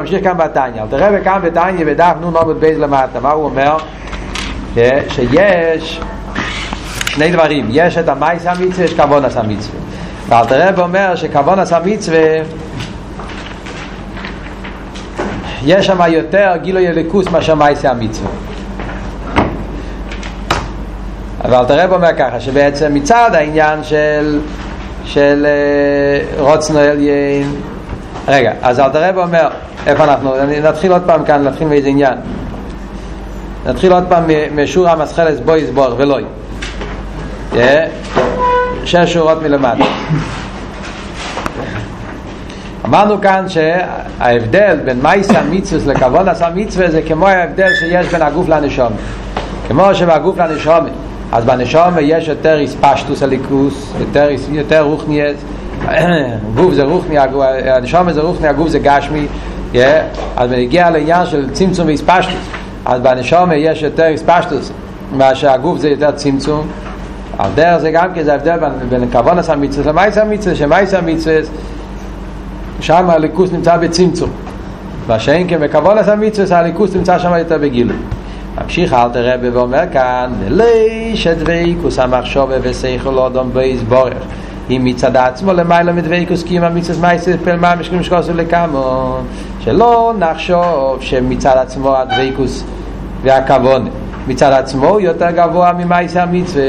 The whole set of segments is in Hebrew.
ממשיך כאן בתניא, תראה כאן בתניא בדף נ"ן עמוד ב' למטה, מה הוא אומר? שיש שני דברים, יש את המעשה המצווה, יש כוונת המצווה. ואלטער רבי אומר שכוונת המצווה יש שם יותר גילוי אלוקות מאשר מעשה המצווה. אבל אלטער רבי אומר ככה, שבעצם מצד העניין של של רוצנו עליין רגע, אז אל תראה ואומר איפה אנחנו? נתחיל עוד פעם כאן, נתחיל מאיזה עניין. נתחיל עוד פעם משור המסחלס בוי סבור ולוי. שש שורות מלמטה. אמרנו כאן שההבדל בין מייס המצווס לכבון עשה מצווה זה כמו ההבדל שיש בין הגוף לנשום. כמו שבגוף לנשום, אז בנשום יש יותר איספשטוס הליכוס, יותר, יותר רוחניאס, גוף זה רוחני, הנשום זה רוחני, הגוף זה גשמי, yeah, אז מגיע לעניין של צמצום ואיספשטוס אז בנשום יש יותר איספשטוס מאשר הגוף זה יותר צמצום. על דרך זה גם כי זה ההבדל בין, בין כוונס המצווה למייס המצווה שמייס המצווה שם הליכוס נמצא בצמצום. מה שאין כן בכוונס המצווה הליכוס נמצא שם יותר בגילוי. ממשיך אל תראה ואומר כאן ולי שדוויקוס המחשובה וסייכל אודום בייס בורך. אם מצד עצמו למעלה מדוויקוס כי אם המצווה מייסס פל מה משקרים שקוסו לכמון שלא נחשוב שמצד עצמו הדוויקוס והכוון מצד עצמו הוא יותר גבוה ממייס המצווה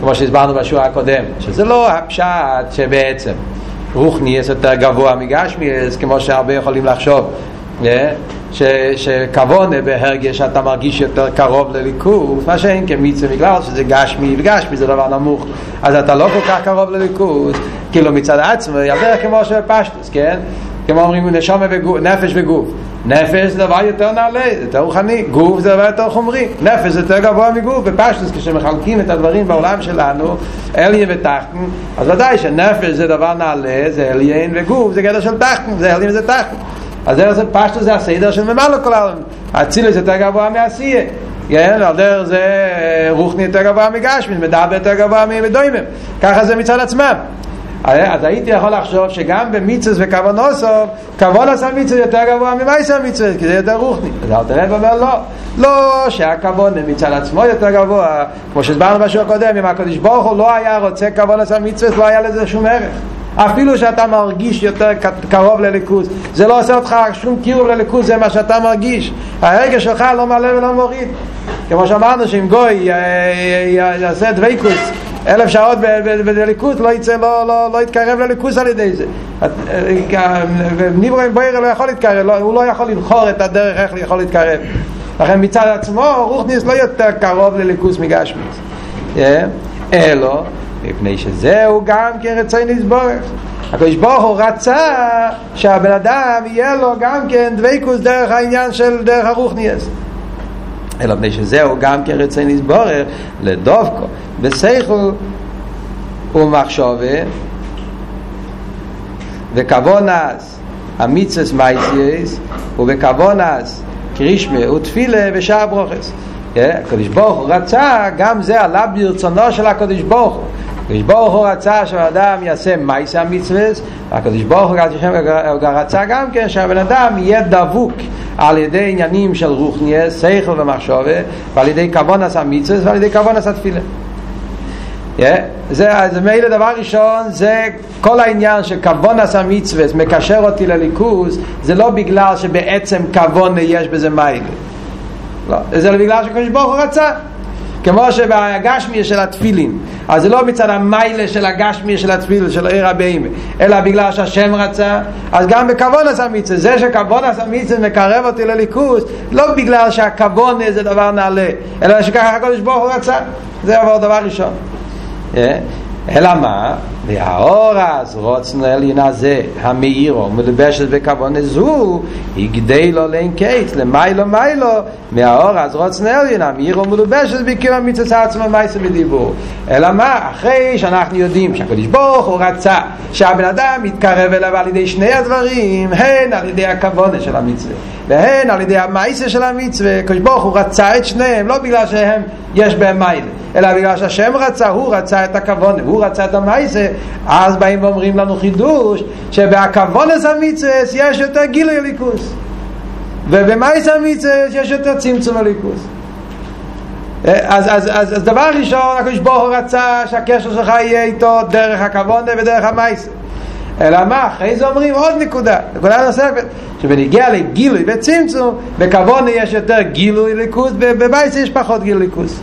כמו שהסברנו בשורה הקודם שזה לא הפשט שבעצם רוחני יש יותר גבוה מגשמי כמו שהרבה יכולים לחשוב ש, שכוונה בהרגש אתה מרגיש יותר קרוב לליכוז מה שאין כמצווה בגלל שזה גשמי וגשמי זה דבר נמוך. אז אתה לא כל כך קרוב לליכוז כאילו מצד עצמו יותר כמו שבפשטוס כן כמו אומרים נשום וגוף, נפש וגוף. נפש זה דבר יותר נעלה, זה יותר רוחני. גוף זה דבר יותר חומרי. נפש זה יותר גבוה מגוף. בפשטוס כשמחלקים את הדברים בעולם שלנו אליין ותחתן אז ודאי שנפש זה דבר נעלה זה אליין וגוף זה גדר של תחתן זה אליין וזה תחתן אז דרך זה פשטו זה הסדר של ממלא כל העולם. אצילוס יותר גבוה מעשייה כן, על דרך זה רוחני יותר גבוה מגשמין, מדבר יותר גבוה מדוימם. ככה זה מצד עצמם אז הייתי יכול לחשוב שגם במיצוס וכוונוסוב כוונוס המיצוס יותר גבוה ממייס המיצוס כי זה יותר רוחני. אז אל תראה ואומר לא לא שהכוון מצד עצמו יותר גבוה כמו שהסברנו משהו הקודם אם הקדוש ברוך הוא לא היה רוצה כוונוס המיצוס לא היה לזה שום ערך. אפילו שאתה מרגיש יותר קרוב לליכוז זה לא עושה אותך שום קירוב לליכוז זה מה שאתה מרגיש. הרגע שלך לא מלא ולא מוריד. כמו שאמרנו שאם גוי יעשה דוויקוס אלף שעות בליכוז לא יצא, לא, לא, לא יתקרב לליכוז על ידי זה. ניברו עם בוירה לא יכול להתקרב הוא לא יכול לבחור את הדרך איך יכול להתקרב. לכן מצד עצמו רוחניס לא יותר קרוב לליכוז מגשמיס אלו מפני שזהו גם כן רצוי נסבורך הקדוש ברוך הוא רצה שהבן אדם יהיה לו גם כן דוויקוס דרך העניין של דרך הרוחניאס אלא מפני שזהו גם כן רצוי נסבורך לדובקו בסייכל ומחשובה. וכוונס המיצס מייסייס ובכוונס קרישמה ותפילה ושאר ברוכס. הקדוש ברוך הוא רצה גם זה עלה ברצונו של הקדוש ברוך הוא הקדוש ברוך הוא רצה שהאדם יעשה מייס המצווס והקדוש ברוך הוא רצה גם כן שהבן אדם יהיה דבוק על ידי עניינים של רוחניאס, שכל ומחשובה ועל ידי כוונס המצווס ועל ידי כוונס התפילה Yeah. זה, זה מילא דבר ראשון זה כל העניין של כוונס המצווס מקשר אותי לליכוז זה לא בגלל שבעצם כוונה יש בזה מיילה לא, זה בגלל שקדוש ברוך הוא רצה כמו שבגשמי של התפילין. אז זה לא מצד המיילה של הגשמי של התפילין של עיר הבאים אלא בגלל שהשם רצה. אז גם בכבון עשה מצווה זה שכבון עשה מצווה מקרב אותי לליכוס לא בגלל שהכבון זה דבר נעלה אלא שככה הקדוש ברוך הוא רצה. זה דבר ראשון. אלא מה? והאור אז רוצנו עליין הזה המאירו מלבשת בכוון זו יגדי לו לאין קייס למיילו מיילו מהאור אז רוצנו עליין המאירו מלבשת בקיר המצץ עצמו מייסה בדיבור אלא מה? אחרי שאנחנו יודעים שהקדוש ברוך הוא רצה שהבן אדם יתקרב אליו על ידי שני הדברים הן על ידי הכוונה של המצווה והן על ידי המייסה של המצווה הקדוש ברוך הוא רצה את שניהם לא בגלל שהם יש בהם מיילה אלא בגלל שהשם רצה, הוא רצה את הכוונה, הוא רצה את המייסה, אז באים ואומרים לנו חידוש, שבהכוונס המצווה יש יותר גילוי ליכוס. ובמייס המצווה יש יותר צמצום הליכוס. אז, אז, אז, אז דבר ראשון, הקדוש ברוך הוא רצה שהקשר שלך יהיה איתו דרך הכבוד ודרך המייס. אלא מה, אחרי זה אומרים עוד נקודה, נקודה נוספת שבנגיע לגילוי וצמצום, בכבוד יש יותר גילוי ליכוס, בבייס יש פחות גילוי ליכוס.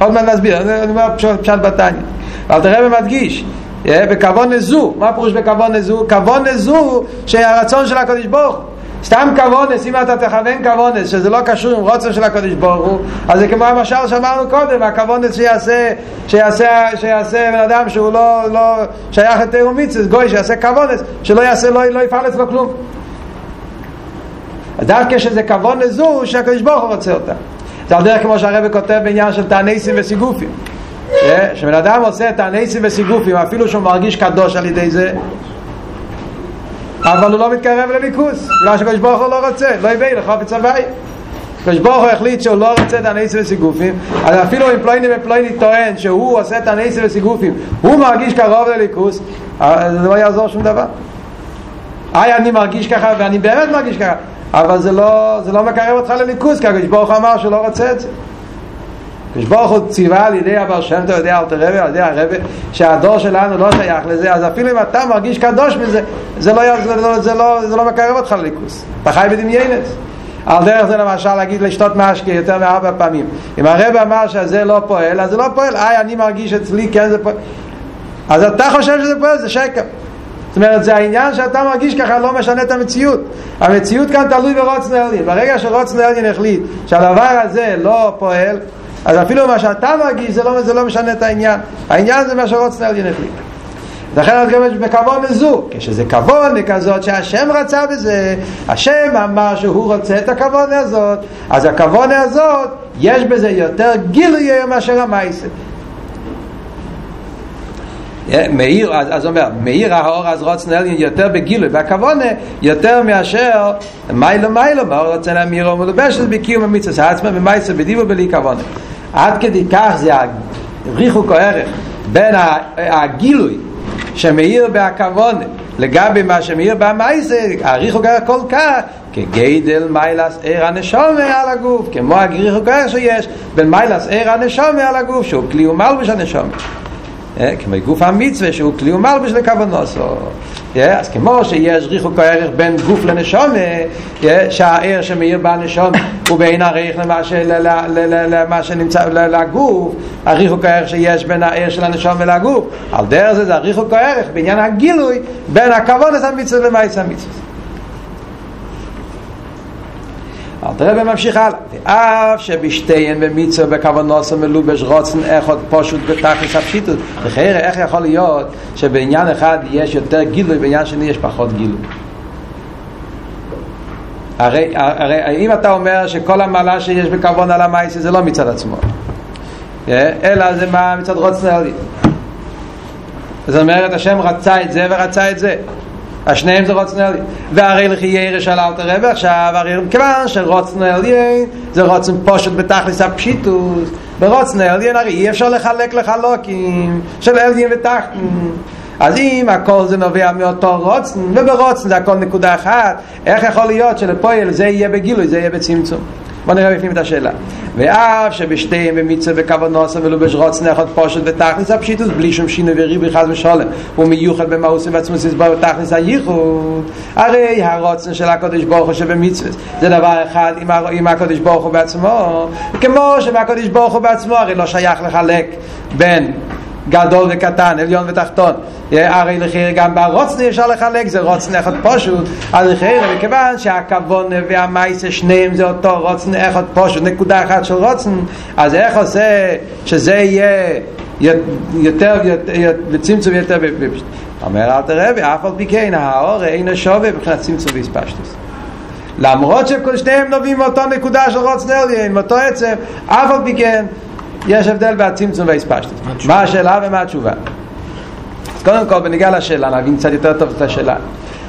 עוד מעט נסביר, אני אומר פשט בתניא אבל תראה ומדגיש בכבוד נזו, מה פירוש בכבוד נזו? כבוד נזו שהרצון של הקדוש ברוך סתם כוונס, אם אתה תכוון כוונס, שזה לא קשור עם רוצן של הקדוש ברוך הוא, אז זה כמו המשל שאמרנו קודם, הכוונס שיעשה, שיעשה, שיעשה בן אדם שהוא לא, לא שייך לתיאור מיצס, גוי שיעשה כוונס, שלא יעשה, לא, לא יפעל אצלו כלום. דווקא שזה כוונס זו, שהקדוש ברוך הוא רוצה אותה. זה על דרך כמו שהרבא כותב בעניין של תעניסים וסיגופים. שבן אדם עושה תעניסים וסיגופים, אפילו שהוא מרגיש קדוש על ידי זה, אבל הוא לא מתקרב לליכוס בגלל שקדוש ברוך הוא לא רוצה לא יביא לחופץ הוואי. קדוש ברוך הוא החליט שהוא לא רוצה את הניסים וסיגופים אז אפילו אם פלויני ופלויני טוען שהוא עושה את הניסים וסיגופים הוא מרגיש קרוב לליכוס זה לא יעזור שום דבר. היי אני מרגיש ככה ואני באמת מרגיש ככה אבל זה לא, זה לא מקרב אותך לליכוס כי הקדוש ברוך הוא אמר שהוא לא רוצה את זה ברוך הוא ציווה על ידי הבר שם טוב, ידי אלתר רבי, על ידי הרבי, שהדור שלנו לא שייך לזה, אז אפילו אם אתה מרגיש קדוש מזה, זה לא, זה לא, זה לא, זה לא מקרב אותך לליכוס. אתה חי בדמיינס. על דרך זה למשל להגיד לשתות משקה יותר מארבע פעמים. אם הרב אמר שזה לא פועל, אז זה לא פועל. איי, אני מרגיש אצלי, כן זה פועל. אז אתה חושב שזה פועל, זה שקר. זאת אומרת, זה העניין שאתה מרגיש ככה לא משנה את המציאות. המציאות כאן תלוי ברוצן אלין. ברגע שרוצן אלין החליט שהדבר הזה לא פועל, אז אפילו מה שאתה מרגיש זה לא, זה לא משנה את העניין. העניין זה מה שרוצה על ינפליק לכן אז גם בכבוד זו כשזה כבוד כזאת שהשם רצה בזה השם אמר שהוא רוצה את הכבוד הזאת אז הכבוד הזאת יש בזה יותר גילוי מאשר המייסה מאיר, אז, אז אומר, מאיר האור אז רוצן אליין יותר בגילוי, והכוונה יותר מאשר מיילו מיילו, מה הוא רוצה להמיר? או מלובשת בקיום המצווה, העצמה במייסה בדיבו בלי כוונה. עד כדי כך זה ריחוק הערך בין הגילוי שמאיר בהכוונה לגבי מה שמאיר במייסה, הריחוק הערך כל כך כגדל מיילס עיר הנשומה על הגוף, כמו הריחוק הערך שיש בין מיילס עיר הנשומה על הגוף, שהוא כלי ומלבש הנשומה. כמו גוף המצווה שהוא כלי ומלבש לכוונוסו אז כמו שיש ריחוק הערך בין גוף לנשומה שהער שמאיר בנשומה הוא בין הערך למה שנמצא לגוף הריחוק הערך שיש בין הער של הנשומה לגוף. על דרך זה זה הריחוק הערך בעניין הגילוי בין הכוונס המצווה למעץ המצווה אלתר רבי ממשיך הלאה. ואף שבשתיהן במצווה בכוונוסו מלובש רוצן אחד פשוט בתכלס הפשיטות. לכן איך יכול להיות שבעניין אחד יש יותר גילוי בעניין שני יש פחות גילוי? הרי, הרי אם אתה אומר שכל המעלה שיש בכוון על המייסי זה לא מצד עצמו. אלא זה מה מצד רוצן זאת אומרת השם רצה את זה ורצה את זה השניהם זה רוצן עליין והרי לכי ירא של אלתר רבי עכשיו הרי כיוון שרוצן עליין זה רוצן פושט בתכלס הפשיטוס. ברוצן עליין הרי אי אפשר לחלק לחלוקים של עליין ותחתן. אז אם הכל זה נובע מאותו רוצן וברוצן זה הכל נקודה אחת איך יכול להיות שלפועל זה יהיה בגילוי זה יהיה בצמצום בוא נראה בפנים את השאלה. ואף שבשתיהם במצווה בכוונוסה ולובש רוץ נכות פושט ותכניס הפשיטוס בלי שום שינוי וריבי חס ושולם הוא מיוחד במאוסי ועצמוס יסבור ותכניס הייחוד. הרי הרוצן של הקודש ברוך הוא שבמצווה זה דבר אחד עם, עם הקודש ברוך הוא בעצמו. כמו שבקודש ברוך הוא בעצמו הרי לא שייך לחלק בין גדול וקטן, עליון ותחתון. הרי לכיר גם ברוצני אפשר לחלק זה רוצני אחד פשוט. אז לכיר מכיוון שהכוון והמייסה שניהם זה אותו רוצני אחד פשוט נקודה אחת של רוצן אז איך עושה שזה יהיה יותר בצמצום יותר אומר אל תראה ואף על פי כן האור אינו שווה מבחינת צמצום והספשטוס למרות שכל שניהם נובעים מאותו נקודה של רוצני עליין מאותו עצם אף על פי כן יש הבדל בהצמצום והספשטות. מה השאלה ומה התשובה? אז קודם כל בניגע לשאלה נבין קצת יותר טוב את השאלה.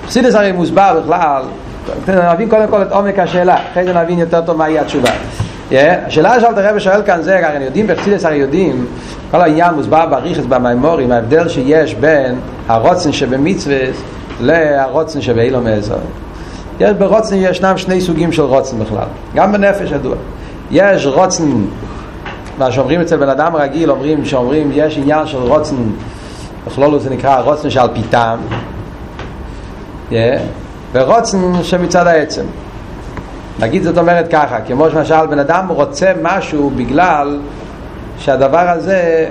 חסידס הרי מוסבר בכלל נבין קודם כל את עומק השאלה אחרי זה נבין יותר טוב מהי התשובה. השאלה שאלת הרב שואל כאן זה הרי יודעים בחסידס הרי יודעים כל העניין מוסבר בריחס במימורים ההבדל שיש בין הרוצן שבמצווה להרוצן שבאילו מאזור יש ברוצן ישנם שני סוגים של רוצן בכלל, גם בנפש ידוע. יש רוצן, מה שאומרים אצל בן אדם רגיל, אומרים שאומרים יש עניין של רוצן, בכלול זה נקרא רוצן שעל פי טעם, yeah, ורוצן שמצד העצם. נגיד זאת אומרת ככה, כמו שמשל בן אדם רוצה משהו בגלל שהדבר הזה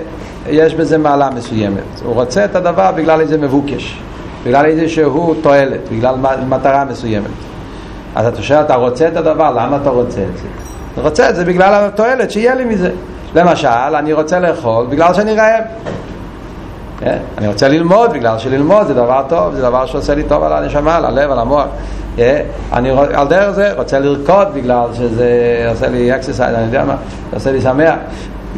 יש בזה מעלה מסוימת. הוא רוצה את הדבר בגלל איזה מבוקש, בגלל איזה שהוא תועלת, בגלל מטרה מסוימת. אז אתה שואל, אתה רוצה את הדבר, למה אתה רוצה את זה? אני רוצה את זה בגלל התועלת שיהיה לי מזה. למשל, אני רוצה לאכול בגלל שאני רעב. כן? אני רוצה ללמוד בגלל שללמוד זה דבר טוב, זה דבר שעושה לי טוב על הנשמה, על הלב, על המוח. כן? אני על דרך זה רוצה לרקוד בגלל שזה עושה לי excited, אני יודע מה, זה עושה לי שמח.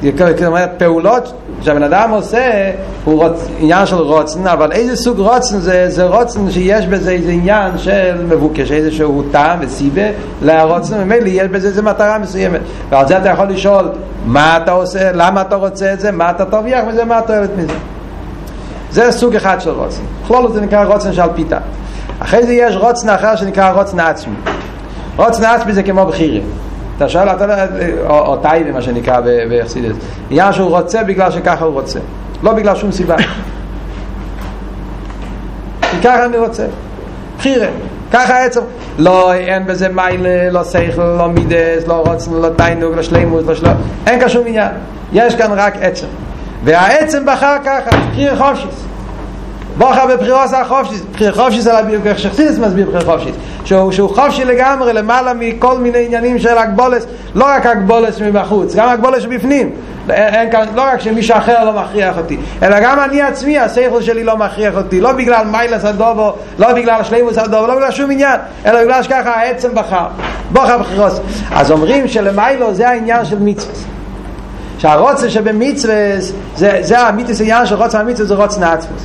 זאת אומרת, פעולות שהבן אדם עושה הוא רצו, עניין של רצון, אבל איזה סוג רצון זה, זה רצון שיש בזה איזה עניין של מבוקש, איזשהו טעם וסיבה לרצון, ממילא יש בזה איזה מטרה מסוימת. ועל זה אתה יכול לשאול, מה אתה עושה, למה אתה רוצה את זה, מה אתה תרוויח מזה, מה התועלת מזה. זה סוג אחד של רוצן. בכלול זה נקרא רוצן של פיתה. אחרי זה יש רוצן אחר שנקרא רוצן עצמי. רוצן עצמי זה כמו בחירים. אתה שואל, אתה יודע, או, או טייבה מה שנקרא ביחסידס, עניין שהוא רוצה בגלל שככה הוא רוצה, לא בגלל שום סיבה. כי ככה אני רוצה, בחירה, ככה עצם, לא, אין בזה מיילה, לא שכל, לא מידס, לא רוצן, לא תיינוג, לא שלימוס, לא שלום, אין כאן שום עניין, יש כאן רק עצם, והעצם בחר ככה, בחירה חופשיס. בוכה בבחירות החופשית, בחיר חופשית זה איך שחסידס מסביר בחיר חופשית, שהוא, שהוא חופשי לגמרי למעלה מכל מיני עניינים של הגבולס, לא רק הגבולס מבחוץ, גם הגבולס מבפנים, אין כאן, לא רק שמישהו אחר לא מכריח אותי, אלא גם אני עצמי, השכל שלי לא מכריח אותי, לא בגלל מיילס הדובו, לא בגלל שלימוס הדובו, לא בגלל שום עניין, אלא בגלל שככה העצם בחר, בוכה בבחירות. אז אומרים שלמיילו זה העניין של מצווה. שהרוצה שבמצווה זה, זה המיתוס העניין של רוצה המצווה זה רוצה נעצמוס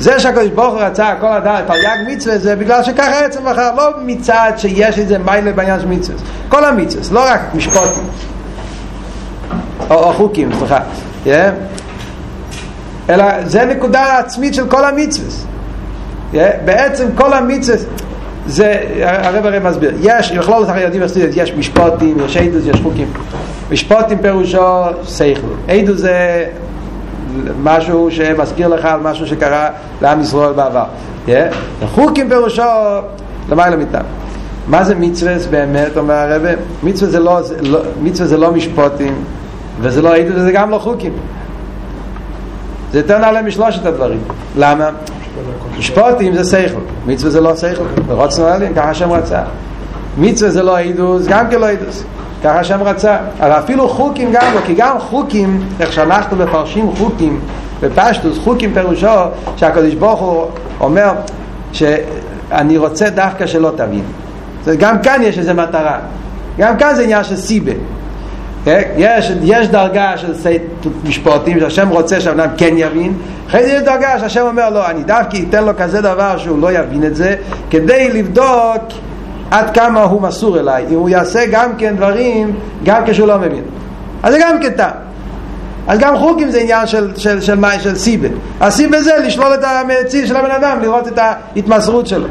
זה שהקדוש ברוך הוא רצה כל הדעת, תרי"ג מצווה זה בגלל שככה עצם בחר, לא מצד שיש איזה מיילה בעניין של מצווה, כל המצווה, לא רק משפוטים או, או חוקים, סליחה, yeah. אלא זה נקודה עצמית של כל המצווה. Yeah. בעצם כל המצווה זה, הרב הרי מסביר, יש, לכלול את החיידים יש משפוטים, יש עדוס, יש חוקים. משפוטים פירושו סייכלו. עדוס זה משהו שמזכיר לך על משהו שקרה לעם ישראל בעבר. חוקים פירושו למעלה מאיתם. מה זה מצווה באמת, אומר הרב? מצווה זה לא, לא, מצווה זה לא משפוטים, וזה לא עדות וזה גם לא חוקים. זה יותר נעלה משלושת הדברים. למה? משפוטים זה שכל, מצווה זה לא שכל, ורוצנו עליהם, ככה השם רצה. מצווה זה לא עדות, גם כן לא עדות. ככה השם רצה. אבל אפילו חוקים גם לא, כי גם חוקים, איך שאנחנו מפרשים חוקים בפשטוס, חוקים פירושו שהקדוש ברוך הוא אומר שאני רוצה דווקא שלא תבין. גם כאן יש איזו מטרה. גם כאן זה עניין של סיבה. יש, יש דרגה של משפטים שהשם רוצה שהבן כן יבין אחרי זה יש דרגה שהשם אומר לו אני דווקא אתן לו כזה דבר שהוא לא יבין את זה כדי לבדוק עד כמה הוא מסור אליי, אם הוא יעשה גם כן דברים, גם כשהוא לא מבין. אז זה גם כן טעם. אז גם חוקים זה עניין של, של, של, של, של סיבה. הסיבה זה לשלול את המציל של הבן אדם, לראות את ההתמסרות שלו.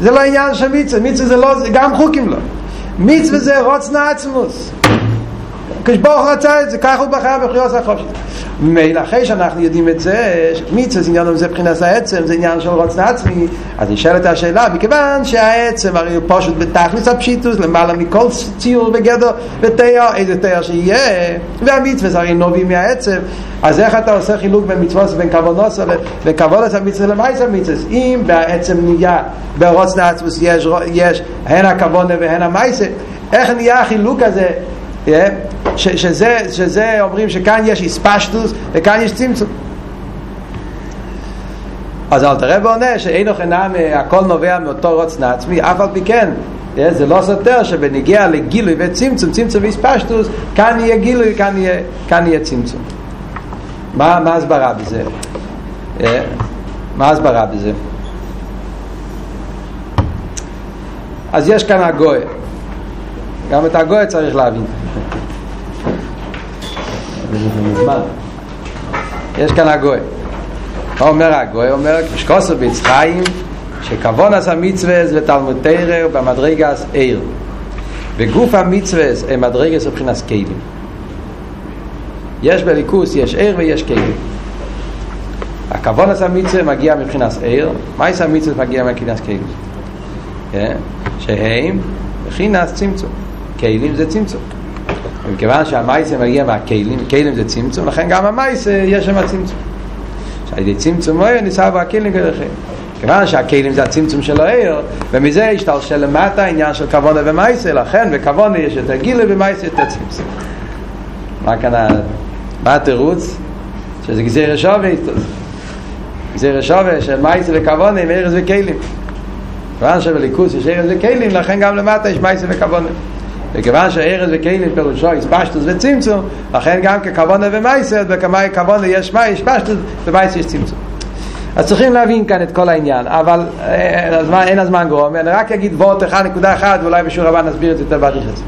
זה לא עניין של מצווה, מצווה זה לא, גם חוקים לא. מצווה זה רוצנה עצמוס. כשברוך רצה את זה, ככה הוא בחר בחירות החופשית. ממילא אחרי שאנחנו יודעים את זה, מיצה זה עניין זה מבחינת העצם, זה עניין של רוצן עצמי, אז נשאלת השאלה, מכיוון שהעצם הרי הוא פשוט בתכלס הפשיטוס, למעלה מכל ציור וגדר ותיאר, איזה תיאר שיהיה, והמצווה זה הרי נובע מהעצם, אז איך אתה עושה חילוק בין מצוות ובין כוונוס וכוונוס המצווה למייס המצווה? אם בעצם נהיה ברוצן עצמוס יש, יש הן הכוונה והן המייס, איך נהיה החילוק הזה ש, שזה, שזה אומרים שכאן יש איספשטוס וכאן יש צמצום. אז אל תראה ועונה שאינו חינם הכל נובע מאותו רוצן עצמי אף על פי כן זה לא סותר שבנגיע לגילוי וצמצום צמצום ואיספשטוס כאן יהיה גילוי כאן יהיה, כאן יהיה צמצום. מה, מה הסברה בזה? מה הסברה בזה? אז יש כאן הגוי גם את הגוי צריך להבין. יש כאן הגוי. מה אומר הגוי? אומר כשכוסו ביצחיים שכוונס המצווה זה תלמוד תרא במדרגס עיר. וגוף המצווה הם מדרגס מבחינת כלים. יש בליכוס, יש עיר ויש כלים. הכוונס המצווה מגיע מבחינת עיר מייס המצווה מגיע מבחינת כלים? כן? שהם מבחינת צמצום כלים זה צמצום מכיוון שהמייסה מגיע מהכלים, כלים זה צמצום, לכן גם המייסה יש שם צמצום. שעל ידי צמצום אוהר ניסה בו הכלים כדרכם. כיוון שהכלים זה הצמצום של האיר, ומזה השתלשל למטה העניין של כבונה ומייסה, לכן בכבונה יש יותר גילה ומייסה יותר צמצום. מה כאן, מה התירוץ? שזה גזיר שווה. גזיר שווה של מייסה וכבונה עם ארז וכלים. כיוון שבליכוס יש ארז וכלים, לכן גם למטה יש מייסה וכבונה. וכיוון שהארז וכלים פירושו הספשטוס וצמצום, לכן גם ככוונה ומייסר, בכמה כוונה יש פשטוס, ומייסר יש צמצום. אז צריכים להבין כאן את כל העניין, אבל הזמן, אין הזמן גרום, אני רק אגיד וורט אחד, נקודה אחת, ואולי בשיעור הבא נסביר את זה יותר בריחס.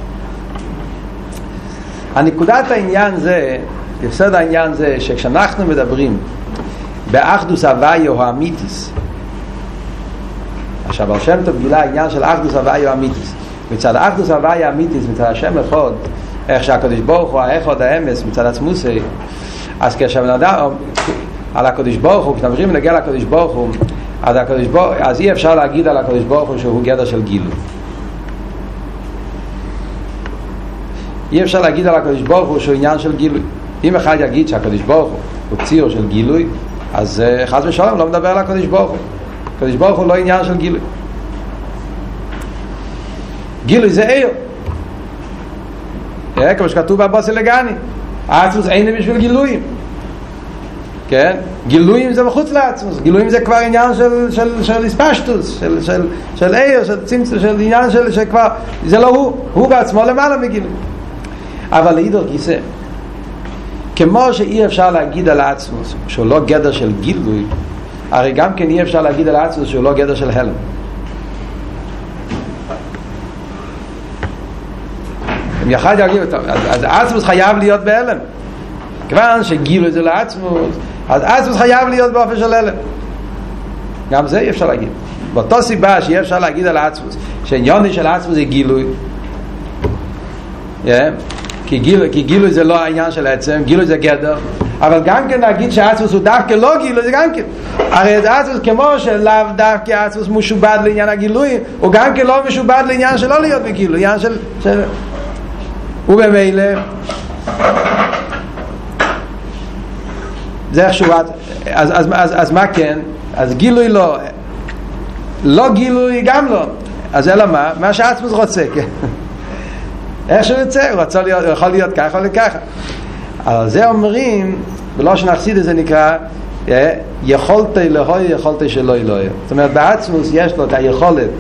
הנקודת העניין זה, יסוד העניין זה, שכשאנחנו מדברים באחדוס הוויו האמיתיס, עכשיו, על שם טוב גילה העניין של אחדוס הוויו האמיתיס. מצד האחדוס הוויה אמיתיס, מצד השם אחד, איך שהקדוש ברוך הוא האחד האמס מצד עצמוסי, אז כשבן אדם, על הקדוש ברוך הוא, כשמדברים נגיע לקדוש ברוך הוא, אז, הקדוש ברוך, אז אי אפשר להגיד על הקדוש ברוך הוא שהוא גדר של גילוי. אי אפשר להגיד על הקדוש ברוך הוא שהוא עניין של גילוי. אם אחד יגיד שהקדוש ברוך הוא הוא ציר של גילוי, אז חס ושלום לא מדבר על הקדוש ברוך הוא. הקדוש ברוך הוא לא עניין של גילוי. גילוי זה עיר כמו שכתוב בבוסי לגני העצמוס אין בשביל גילויים כן? גילויים זה מחוץ לעצמוס גילויים זה כבר עניין של, של, של הספשטוס של, של, של עיר, של צמצום של עניין של, שכבר זה לא הוא, הוא בעצמו למעלה מגילוי אבל לאידור גיסא כמו שאי אפשר להגיד על העצמוס שהוא לא גדר של גילוי הרי גם כן אי אפשר להגיד על העצמוס שהוא לא גדר של הלם יחד יגיד אותו אז עצמוס חייב להיות בהלם כיוון שגילו את זה לעצמוס אז עצמוס חייב להיות באופן של הלם גם זה אי אפשר להגיד באותו סיבה שאי אפשר להגיד על עצמוס שעניוני של עצמוס זה גילוי yeah. כי, גילוי, כי גילוי זה לא העניין של עצם גילוי זה גדר אבל גם כן להגיד שעצמוס הוא דווקא לא גילוי זה גם כן הרי זה עצמוס כמו שלאו דווקא עצמוס משובד לעניין הגילוי הוא גם כן לא משובד לעניין של לא להיות בגילוי עניין של, של ובמילא זה איך שהוא אז, אז, אז, אז מה כן? אז גילוי לא לא גילוי גם לא אז אלא מה? מה שעצמוס רוצה? איך שהוא יוצא, הוא רוצה להיות, יכול להיות ככה, יכול להיות ככה על זה אומרים, בלא שנחסיד את זה נקרא יכולת אלוהי, יכולת שלא אלוהי זאת אומרת בעצמוס יש לו את היכולת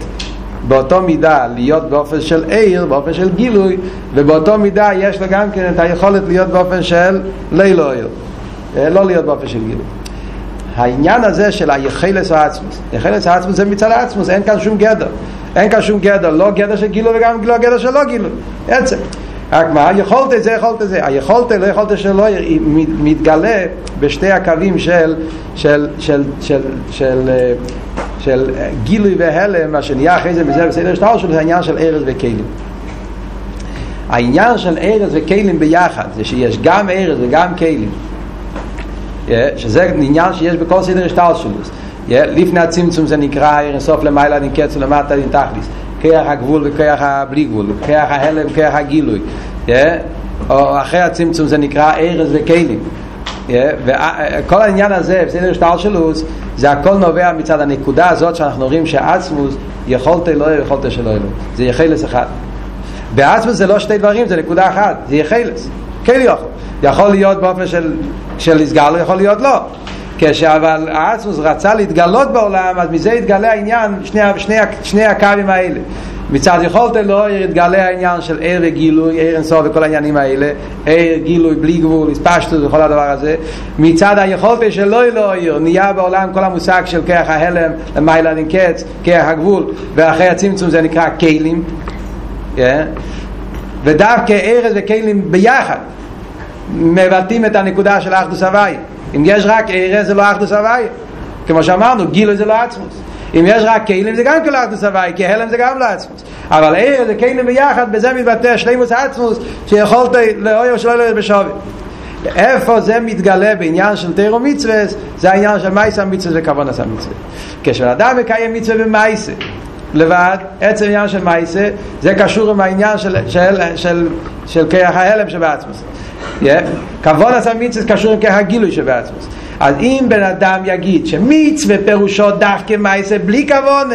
באותו מידה להיות באופן של עיר, באופן של גילוי, ובאותו מידה יש לו גם כן את היכולת להיות באופן של לילו עיר, לא להיות באופן של גילוי. העניין הזה של היחלס העצמוס, היחלס העצמוס זה מצד העצמוס, אין כאן שום גדר. אין כאן שום גדר, לא גדר של גילוי וגם לא גדר של לא גילוי. עצם. רק מה, יכולת את זה, יכולת את זה. היכולת, לא יכולת שלא, מתגלה בשתי הקווים של, של, של, של, של, של גילוי והלם, מה שנהיה אחרי זה בזה בסדר שטר שלו, זה העניין של ארז וכלים. העניין של ארז וכלים ביחד, זה שיש גם ארז וגם כלים, שזה עניין שיש בכל סדר שטר שלו. לפני הצמצום זה נקרא ערן סוף למעלה נקץ ולמטה נתכליס כיח הגבול וכיח הבלי גבול כיח ההלם וכיח הגילוי או אחרי הצמצום זה נקרא ארז וכלים וכל העניין הזה בסדר שטר שלוס זה הכל נובע מצד הנקודה הזאת שאנחנו רואים שעצמוס יכולת אלוהי ויכולת שלא אלוהי זה יחלס אחד. בעצמוס זה לא שתי דברים זה נקודה אחת זה יחלס כן יכול. יכול להיות באופן של, של הסגר יכול להיות לא כשאבל האצמוס רצה להתגלות בעולם אז מזה התגלה העניין שני, שני, שני הקווים האלה. מצד יכולת לא יתגלה העניין של עיר וגילוי, עיר אינסוף וכל העניינים האלה עיר, גילוי, בלי גבול, הספשטות וכל הדבר הזה. מצד היכולת של לא לא עיר נהיה בעולם כל המושג של כרך ההלם למעלה נקץ, כרך הגבול ואחרי הצמצום זה נקרא כלים yeah. ודווקא ערס וכלים ביחד מבטאים את הנקודה של האחדוס הוואי אם יש רק ערס זה לא אחדוס הוואי כמו שאמרנו גילוי זה לא עצמוס אם יש רק כלים זה גם כל אחדוס הוואי, כי הלם זה גם לעצמוס. אבל עיר זה כלים ביחד, בזה מתבטא שלימוס עצמוס, שיכולת לאויר שלא להיות בשווי. איפה זה מתגלה בעניין של תירו מצווה, זה העניין של מייסה מצווה וכוון עשה מצווה. כשאדם מקיים מצווה במייסה, לבד, עצם עניין של מייסה, זה קשור עם העניין של, של, של, של כיח ההלם שבעצמוס. כבון עשה מצווה קשור עם כיח הגילוי שבעצמוס. אז אם בן אדם יגיד שמצווה פירושו דווקא מייסה בלי כבון,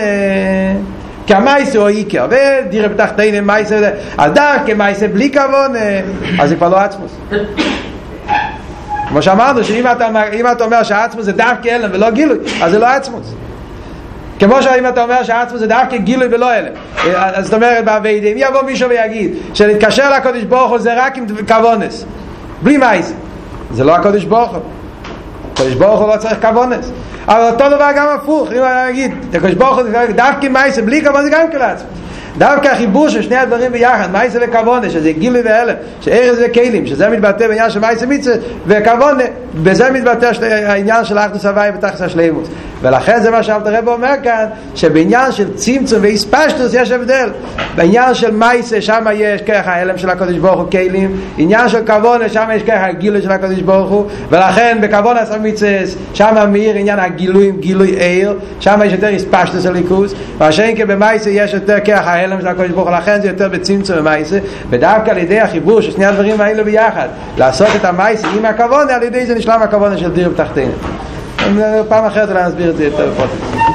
כי המייסה הוא איקר, ודירה בתחתיני מייסה, אז דווקא מייסה בלי כבון, אז זה כבר לא עצמוס. כמו שאמרנו, שאם אתה, אם אתה אומר שהעצמוס זה דווקא הלם ולא גילוי, אז זה לא עצמוס. כמו שאם אתה אומר שהעצמוס זה דווקא גילוי ולא. אז זאת אומרת בעבידי, אם יבוא מישהו ויגיד שלהתקשר לקודש ברוך הוא זה רק עם כוונס, בלי מייס. זה לא הקודש ברוך. הקודש ברוך הוא לא צריך כוונס. אבל אותו דבר גם הפוך, אם אני אגיד, הקודש ברוך הוא דווקא מייס בלי כוונס זה גם כל עצמוס. דווקא החיבור של שני הדברים ביחד, מייסה וכוונה, שזה גילי והלם, שארז וכלים, שזה מתבטא בעניין של מייסה מצווה, וכוונה, בזה מתבטא העניין של אחדוס הוואי ותחס השלימוס. ולכן זה מה שאלת הרב אומר כאן, שבעניין של צמצום ואיספשטוס יש הבדל. בעניין של מייסה, שם יש ככה ההלם של הקודש ברוך הוא כלים, עניין של כוונה, שם יש ככה הגילי של הקודש ברוך הוא, ולכן בכוונה מצווה, שם מאיר עניין הגילויים, גילוי עיר, שם יש יותר איספשטוס הליכוס, והשאין כבמייסה יש יותר ככה ההלם של הקודש ברוך הוא, לכן זה יותר בצמצום ומייסה, ודווקא על ידי החיבור של שני הדברים האלו ביחד, לעשות את המייסה עם הכוונה, על ידי זה נשלם הכוונה של דיר בתחתינו. פעם אחרת אולי נסביר את זה יותר בפרוטוקול.